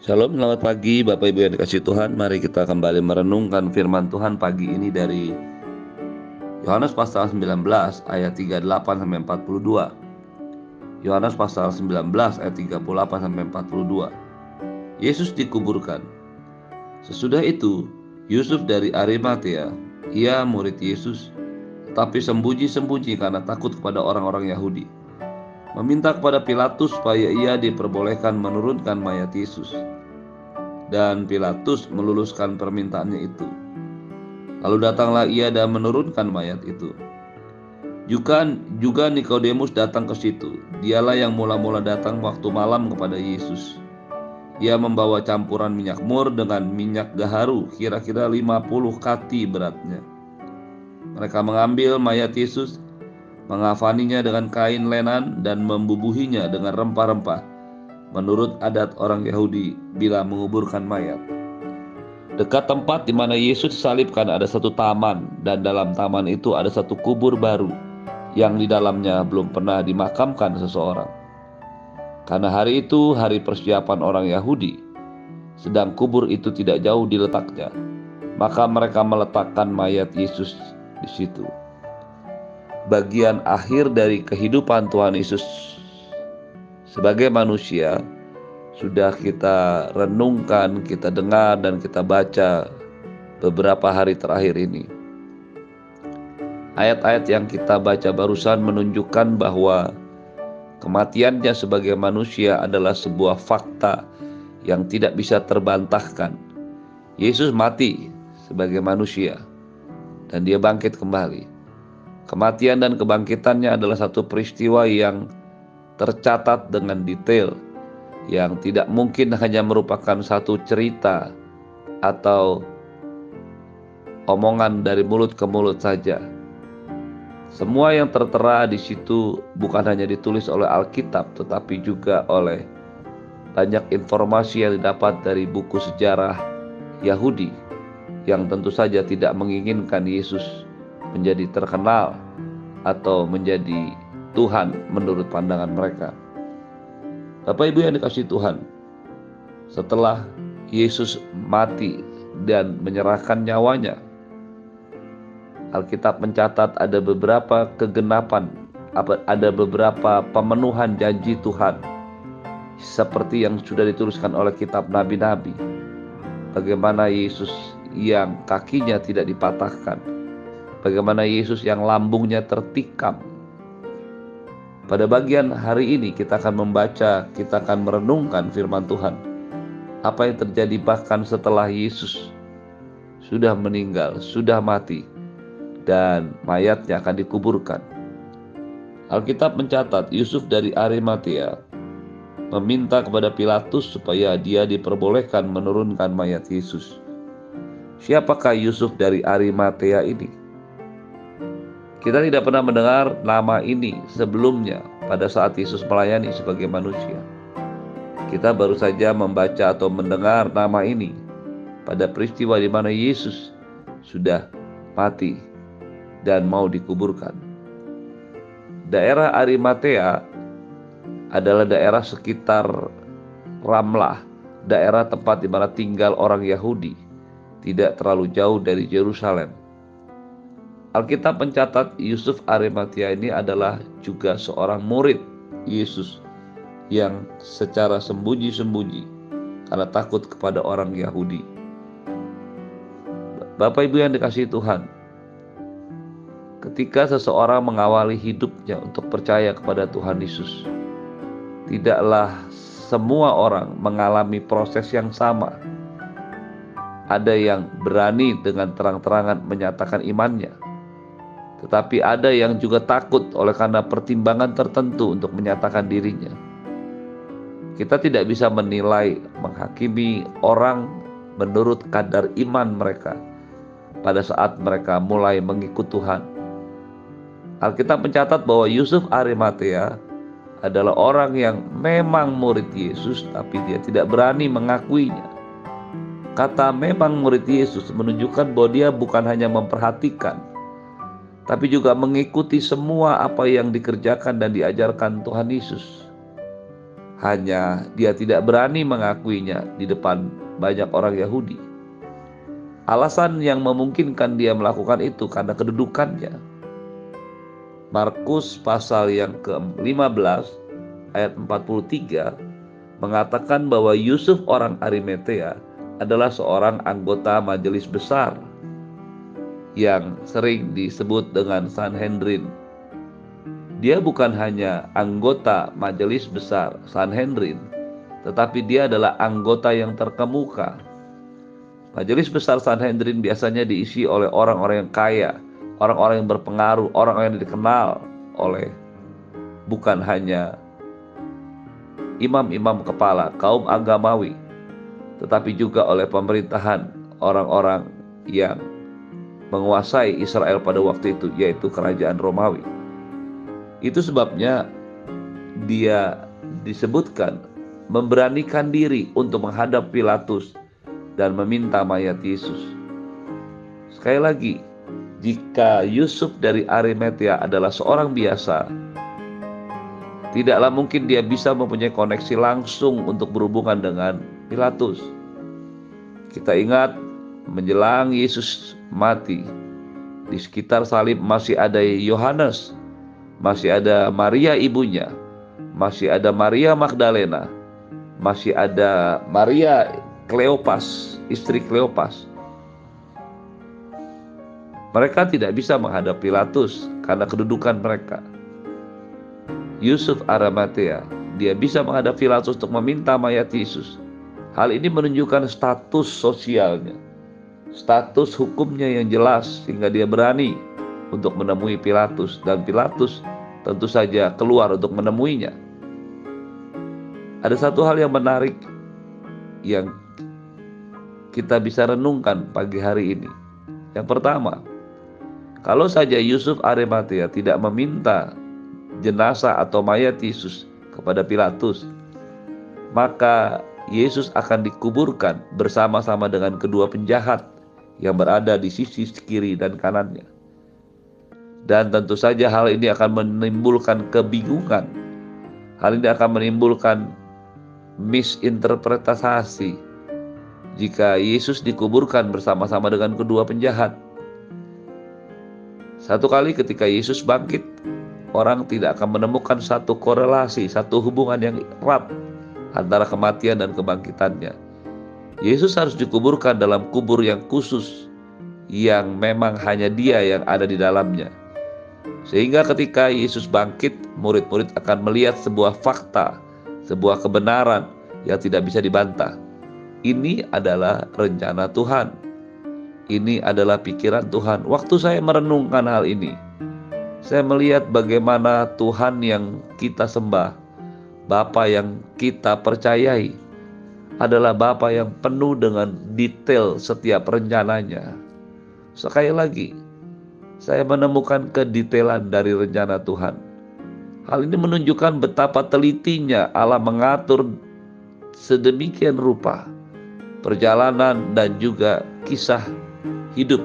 Shalom, selamat pagi Bapak Ibu yang dikasih Tuhan. Mari kita kembali merenungkan firman Tuhan pagi ini dari Yohanes pasal 19 ayat 38 sampai 42 Yohanes pasal 19 ayat 38 sampai 42 Yesus dikuburkan. Sesudah itu Yusuf dari Arimatea Ia murid Yesus Tetapi sembunyi-sembunyi karena takut kepada orang-orang Yahudi meminta kepada Pilatus supaya ia diperbolehkan menurunkan mayat Yesus. Dan Pilatus meluluskan permintaannya itu. Lalu datanglah ia dan menurunkan mayat itu. Juga juga Nikodemus datang ke situ. Dialah yang mula-mula datang waktu malam kepada Yesus. Ia membawa campuran minyak mur dengan minyak gaharu, kira-kira 50 kati beratnya. Mereka mengambil mayat Yesus, mengafaninya dengan kain lenan dan membubuhinya dengan rempah-rempah menurut adat orang Yahudi bila menguburkan mayat. Dekat tempat di mana Yesus disalibkan ada satu taman dan dalam taman itu ada satu kubur baru yang di dalamnya belum pernah dimakamkan seseorang. Karena hari itu hari persiapan orang Yahudi, sedang kubur itu tidak jauh diletaknya, maka mereka meletakkan mayat Yesus di situ bagian akhir dari kehidupan Tuhan Yesus sebagai manusia sudah kita renungkan, kita dengar dan kita baca beberapa hari terakhir ini. Ayat-ayat yang kita baca barusan menunjukkan bahwa kematiannya sebagai manusia adalah sebuah fakta yang tidak bisa terbantahkan. Yesus mati sebagai manusia dan dia bangkit kembali. Kematian dan kebangkitannya adalah satu peristiwa yang tercatat dengan detail, yang tidak mungkin hanya merupakan satu cerita atau omongan dari mulut ke mulut saja. Semua yang tertera di situ bukan hanya ditulis oleh Alkitab, tetapi juga oleh banyak informasi yang didapat dari buku sejarah Yahudi yang tentu saja tidak menginginkan Yesus menjadi terkenal atau menjadi Tuhan menurut pandangan mereka. Bapak Ibu yang dikasih Tuhan, setelah Yesus mati dan menyerahkan nyawanya, Alkitab mencatat ada beberapa kegenapan, ada beberapa pemenuhan janji Tuhan seperti yang sudah dituliskan oleh kitab nabi-nabi. Bagaimana Yesus yang kakinya tidak dipatahkan, Bagaimana Yesus yang lambungnya tertikam. Pada bagian hari ini kita akan membaca, kita akan merenungkan firman Tuhan. Apa yang terjadi bahkan setelah Yesus sudah meninggal, sudah mati, dan mayatnya akan dikuburkan. Alkitab mencatat Yusuf dari Arimatea meminta kepada Pilatus supaya dia diperbolehkan menurunkan mayat Yesus. Siapakah Yusuf dari Arimatea ini? Kita tidak pernah mendengar nama ini sebelumnya pada saat Yesus melayani sebagai manusia. Kita baru saja membaca atau mendengar nama ini pada peristiwa di mana Yesus sudah mati dan mau dikuburkan. Daerah Arimatea adalah daerah sekitar Ramlah, daerah tempat di mana tinggal orang Yahudi, tidak terlalu jauh dari Yerusalem. Alkitab mencatat Yusuf Arimatia ini adalah juga seorang murid Yesus yang secara sembunyi-sembunyi karena takut kepada orang Yahudi. Bapak Ibu yang dikasihi Tuhan, ketika seseorang mengawali hidupnya untuk percaya kepada Tuhan Yesus, tidaklah semua orang mengalami proses yang sama. Ada yang berani dengan terang-terangan menyatakan imannya, tetapi ada yang juga takut oleh karena pertimbangan tertentu untuk menyatakan dirinya. Kita tidak bisa menilai, menghakimi orang menurut kadar iman mereka pada saat mereka mulai mengikut Tuhan. Alkitab mencatat bahwa Yusuf Arimatea adalah orang yang memang murid Yesus tapi dia tidak berani mengakuinya. Kata memang murid Yesus menunjukkan bahwa dia bukan hanya memperhatikan tapi juga mengikuti semua apa yang dikerjakan dan diajarkan Tuhan Yesus. Hanya dia tidak berani mengakuinya di depan banyak orang Yahudi. Alasan yang memungkinkan dia melakukan itu karena kedudukannya. Markus pasal yang ke-15 ayat 43 mengatakan bahwa Yusuf orang Arimatea adalah seorang anggota majelis besar yang sering disebut dengan Sanhedrin. Dia bukan hanya anggota majelis besar Sanhedrin, tetapi dia adalah anggota yang terkemuka. Majelis besar Sanhedrin biasanya diisi oleh orang-orang yang kaya, orang-orang yang berpengaruh, orang-orang yang dikenal oleh bukan hanya imam-imam kepala kaum agamawi, tetapi juga oleh pemerintahan orang-orang yang menguasai Israel pada waktu itu, yaitu kerajaan Romawi. Itu sebabnya dia disebutkan memberanikan diri untuk menghadap Pilatus dan meminta mayat Yesus. Sekali lagi, jika Yusuf dari Arimatea adalah seorang biasa, tidaklah mungkin dia bisa mempunyai koneksi langsung untuk berhubungan dengan Pilatus. Kita ingat menjelang Yesus mati, di sekitar salib masih ada Yohanes, masih ada Maria ibunya, masih ada Maria Magdalena, masih ada Maria Kleopas, istri Kleopas. Mereka tidak bisa menghadap Pilatus karena kedudukan mereka. Yusuf Arimatea, dia bisa menghadap Pilatus untuk meminta mayat Yesus. Hal ini menunjukkan status sosialnya, status hukumnya yang jelas sehingga dia berani untuk menemui Pilatus dan Pilatus tentu saja keluar untuk menemuinya. Ada satu hal yang menarik yang kita bisa renungkan pagi hari ini. Yang pertama, kalau saja Yusuf Arimatea tidak meminta jenazah atau mayat Yesus kepada Pilatus, maka Yesus akan dikuburkan bersama-sama dengan kedua penjahat yang berada di sisi kiri dan kanannya. Dan tentu saja hal ini akan menimbulkan kebingungan. Hal ini akan menimbulkan misinterpretasi jika Yesus dikuburkan bersama-sama dengan kedua penjahat. Satu kali ketika Yesus bangkit, orang tidak akan menemukan satu korelasi, satu hubungan yang erat antara kematian dan kebangkitannya. Yesus harus dikuburkan dalam kubur yang khusus yang memang hanya dia yang ada di dalamnya. Sehingga ketika Yesus bangkit, murid-murid akan melihat sebuah fakta, sebuah kebenaran yang tidak bisa dibantah. Ini adalah rencana Tuhan. Ini adalah pikiran Tuhan. Waktu saya merenungkan hal ini, saya melihat bagaimana Tuhan yang kita sembah Bapa yang kita percayai adalah Bapa yang penuh dengan detail setiap rencananya. Sekali lagi, saya menemukan kedetailan dari rencana Tuhan. Hal ini menunjukkan betapa telitinya Allah mengatur sedemikian rupa perjalanan dan juga kisah hidup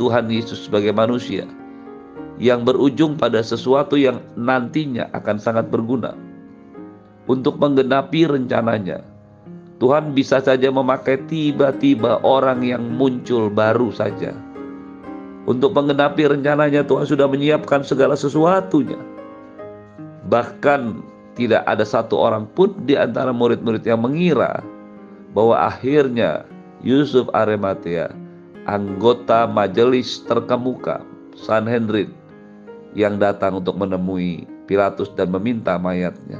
Tuhan Yesus sebagai manusia yang berujung pada sesuatu yang nantinya akan sangat berguna untuk menggenapi rencananya. Tuhan bisa saja memakai tiba-tiba orang yang muncul baru saja. Untuk menggenapi rencananya Tuhan sudah menyiapkan segala sesuatunya. Bahkan tidak ada satu orang pun di antara murid-murid yang mengira bahwa akhirnya Yusuf Arimatea, anggota majelis terkemuka Sanhedrin yang datang untuk menemui Pilatus dan meminta mayatnya.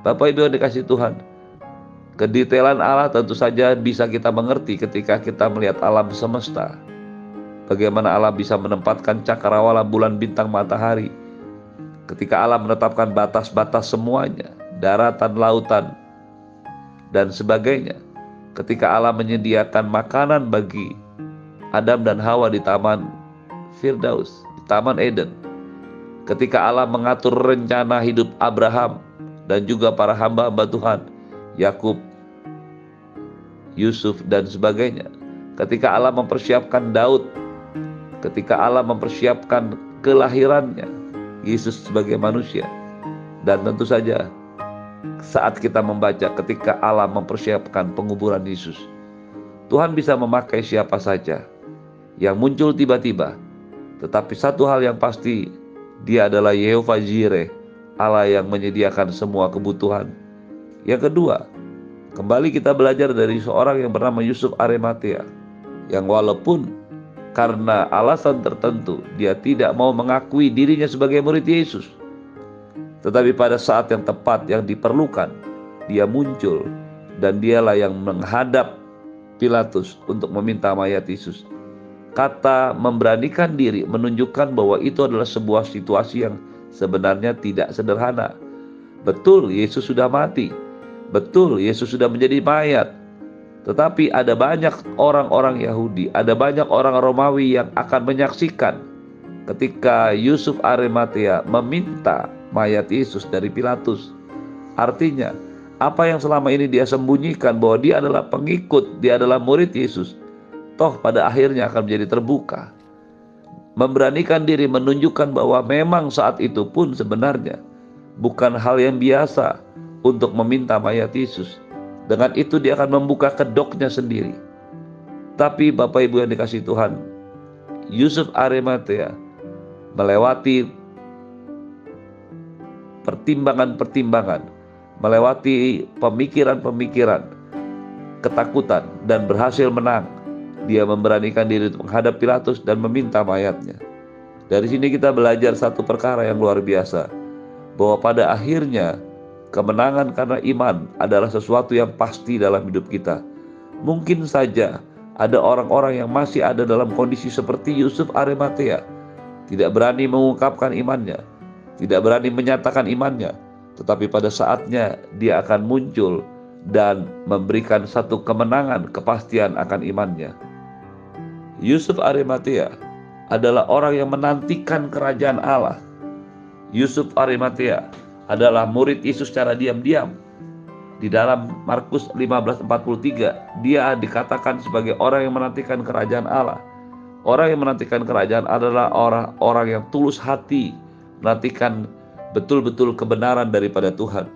Bapak Ibu yang dikasih Tuhan, kedetailan Allah tentu saja bisa kita mengerti ketika kita melihat alam semesta. Bagaimana Allah bisa menempatkan cakrawala bulan bintang matahari. Ketika Allah menetapkan batas-batas semuanya, daratan, lautan, dan sebagainya. Ketika Allah menyediakan makanan bagi Adam dan Hawa di taman Firdaus, di taman Eden. Ketika Allah mengatur rencana hidup Abraham dan juga para hamba-hamba Tuhan, Yakub, Yusuf dan sebagainya. Ketika Allah mempersiapkan Daud, ketika Allah mempersiapkan kelahirannya, Yesus sebagai manusia. Dan tentu saja saat kita membaca ketika Allah mempersiapkan penguburan Yesus. Tuhan bisa memakai siapa saja yang muncul tiba-tiba. Tetapi satu hal yang pasti, dia adalah Yehova Jireh, Allah yang menyediakan semua kebutuhan. Yang kedua, kembali kita belajar dari seorang yang bernama Yusuf Arimatea, yang walaupun karena alasan tertentu dia tidak mau mengakui dirinya sebagai murid Yesus, tetapi pada saat yang tepat yang diperlukan, dia muncul dan dialah yang menghadap Pilatus untuk meminta mayat Yesus. Kata memberanikan diri menunjukkan bahwa itu adalah sebuah situasi yang sebenarnya tidak sederhana. Betul, Yesus sudah mati. Betul, Yesus sudah menjadi mayat. Tetapi ada banyak orang-orang Yahudi, ada banyak orang Romawi yang akan menyaksikan ketika Yusuf Arimatea meminta mayat Yesus dari Pilatus. Artinya, apa yang selama ini dia sembunyikan bahwa dia adalah pengikut, dia adalah murid Yesus, toh pada akhirnya akan menjadi terbuka. Memberanikan diri menunjukkan bahwa memang saat itu pun sebenarnya bukan hal yang biasa untuk meminta mayat Yesus. Dengan itu dia akan membuka kedoknya sendiri. Tapi Bapak Ibu yang dikasih Tuhan, Yusuf Arimatea melewati pertimbangan-pertimbangan, melewati pemikiran-pemikiran, ketakutan, dan berhasil menang. Dia memberanikan diri untuk menghadap Pilatus dan meminta mayatnya. Dari sini kita belajar satu perkara yang luar biasa, bahwa pada akhirnya kemenangan karena iman adalah sesuatu yang pasti dalam hidup kita. Mungkin saja ada orang-orang yang masih ada dalam kondisi seperti Yusuf Arimatea, tidak berani mengungkapkan imannya, tidak berani menyatakan imannya, tetapi pada saatnya dia akan muncul dan memberikan satu kemenangan, kepastian akan imannya. Yusuf Arimatea adalah orang yang menantikan kerajaan Allah. Yusuf Arimatea adalah murid Yesus secara diam-diam. Di dalam Markus 15:43, dia dikatakan sebagai orang yang menantikan kerajaan Allah. Orang yang menantikan kerajaan adalah orang-orang yang tulus hati menantikan betul-betul kebenaran daripada Tuhan.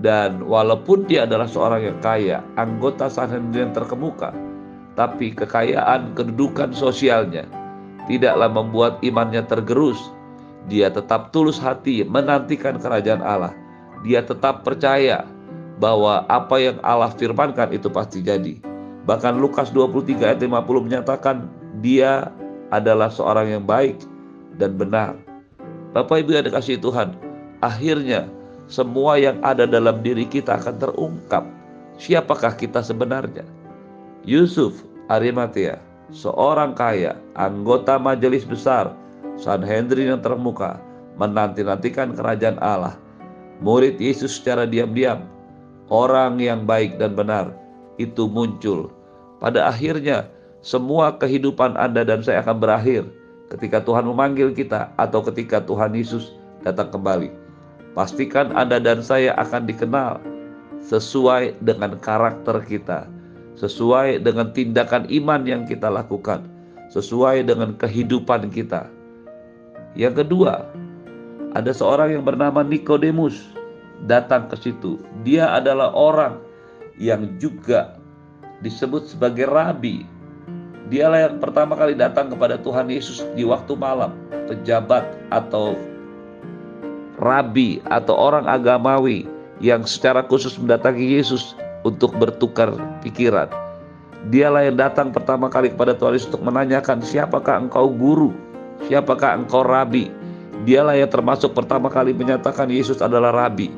Dan walaupun dia adalah seorang yang kaya, anggota Sanhedrin terkemuka, tapi kekayaan kedudukan sosialnya tidaklah membuat imannya tergerus. Dia tetap tulus hati menantikan kerajaan Allah. Dia tetap percaya bahwa apa yang Allah firmankan itu pasti jadi. Bahkan Lukas 23 ayat 50 menyatakan dia adalah seorang yang baik dan benar. Bapak Ibu yang dikasih Tuhan, akhirnya semua yang ada dalam diri kita akan terungkap. Siapakah kita sebenarnya? Yusuf Arimatea, seorang kaya, anggota majelis besar, Sanhedrin yang termuka, menanti-nantikan kerajaan Allah. Murid Yesus secara diam-diam, orang yang baik dan benar, itu muncul. Pada akhirnya, semua kehidupan Anda dan saya akan berakhir ketika Tuhan memanggil kita atau ketika Tuhan Yesus datang kembali. Pastikan Anda dan saya akan dikenal sesuai dengan karakter kita, sesuai dengan tindakan iman yang kita lakukan, sesuai dengan kehidupan kita. Yang kedua, ada seorang yang bernama Nikodemus datang ke situ. Dia adalah orang yang juga disebut sebagai rabi Dialah yang pertama kali datang kepada Tuhan Yesus di waktu malam, pejabat atau rabi atau orang agamawi yang secara khusus mendatangi Yesus untuk bertukar pikiran. Dialah yang datang pertama kali kepada Tuhan Yesus untuk menanyakan siapakah engkau guru, siapakah engkau rabi. Dialah yang termasuk pertama kali menyatakan Yesus adalah rabi.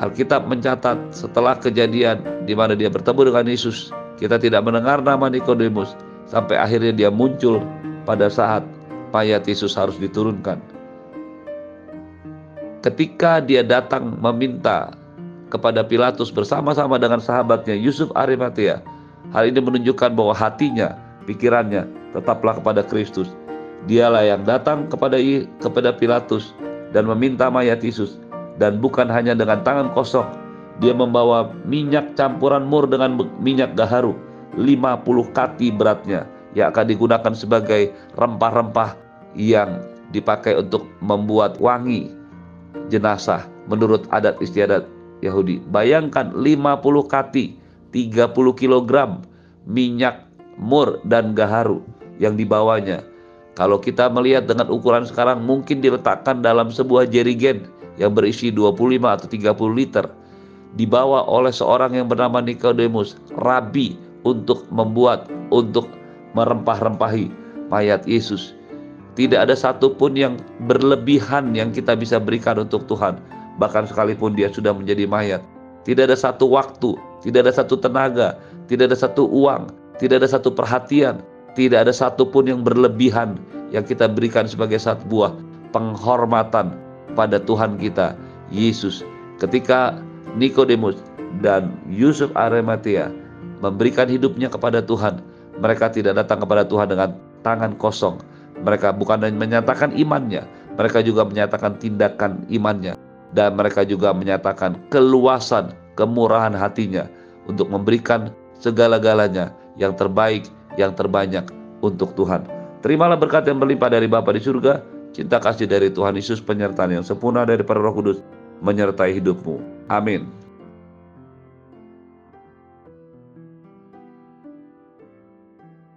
Alkitab mencatat setelah kejadian di mana dia bertemu dengan Yesus, kita tidak mendengar nama Nikodemus, sampai akhirnya dia muncul pada saat mayat Yesus harus diturunkan. Ketika dia datang meminta kepada Pilatus bersama-sama dengan sahabatnya Yusuf Arimatea, hal ini menunjukkan bahwa hatinya, pikirannya tetaplah kepada Kristus. Dialah yang datang kepada kepada Pilatus dan meminta mayat Yesus dan bukan hanya dengan tangan kosong, dia membawa minyak campuran mur dengan minyak gaharu 50 kati beratnya yang akan digunakan sebagai rempah-rempah yang dipakai untuk membuat wangi jenazah menurut adat istiadat Yahudi. Bayangkan 50 kati, 30 kg minyak mur dan gaharu yang dibawanya. Kalau kita melihat dengan ukuran sekarang mungkin diletakkan dalam sebuah jerigen yang berisi 25 atau 30 liter dibawa oleh seorang yang bernama Nikodemus, rabi untuk membuat untuk merempah-rempahi mayat Yesus. Tidak ada satupun yang berlebihan yang kita bisa berikan untuk Tuhan. Bahkan sekalipun dia sudah menjadi mayat. Tidak ada satu waktu, tidak ada satu tenaga, tidak ada satu uang, tidak ada satu perhatian, tidak ada satupun yang berlebihan yang kita berikan sebagai satu buah penghormatan pada Tuhan kita, Yesus. Ketika Nikodemus dan Yusuf Arimatea memberikan hidupnya kepada Tuhan, mereka tidak datang kepada Tuhan dengan tangan kosong, mereka bukan hanya menyatakan imannya, mereka juga menyatakan tindakan imannya, dan mereka juga menyatakan keluasan, kemurahan hatinya untuk memberikan segala-galanya yang terbaik, yang terbanyak untuk Tuhan. Terimalah berkat yang berlimpah dari Bapa di surga, cinta kasih dari Tuhan Yesus, penyertaan yang sempurna dari para roh kudus, menyertai hidupmu. Amin.